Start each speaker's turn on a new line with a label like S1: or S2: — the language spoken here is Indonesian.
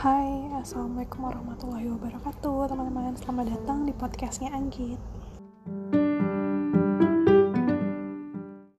S1: Hai, Assalamualaikum warahmatullahi wabarakatuh Teman-teman, selamat datang di podcastnya Anggit.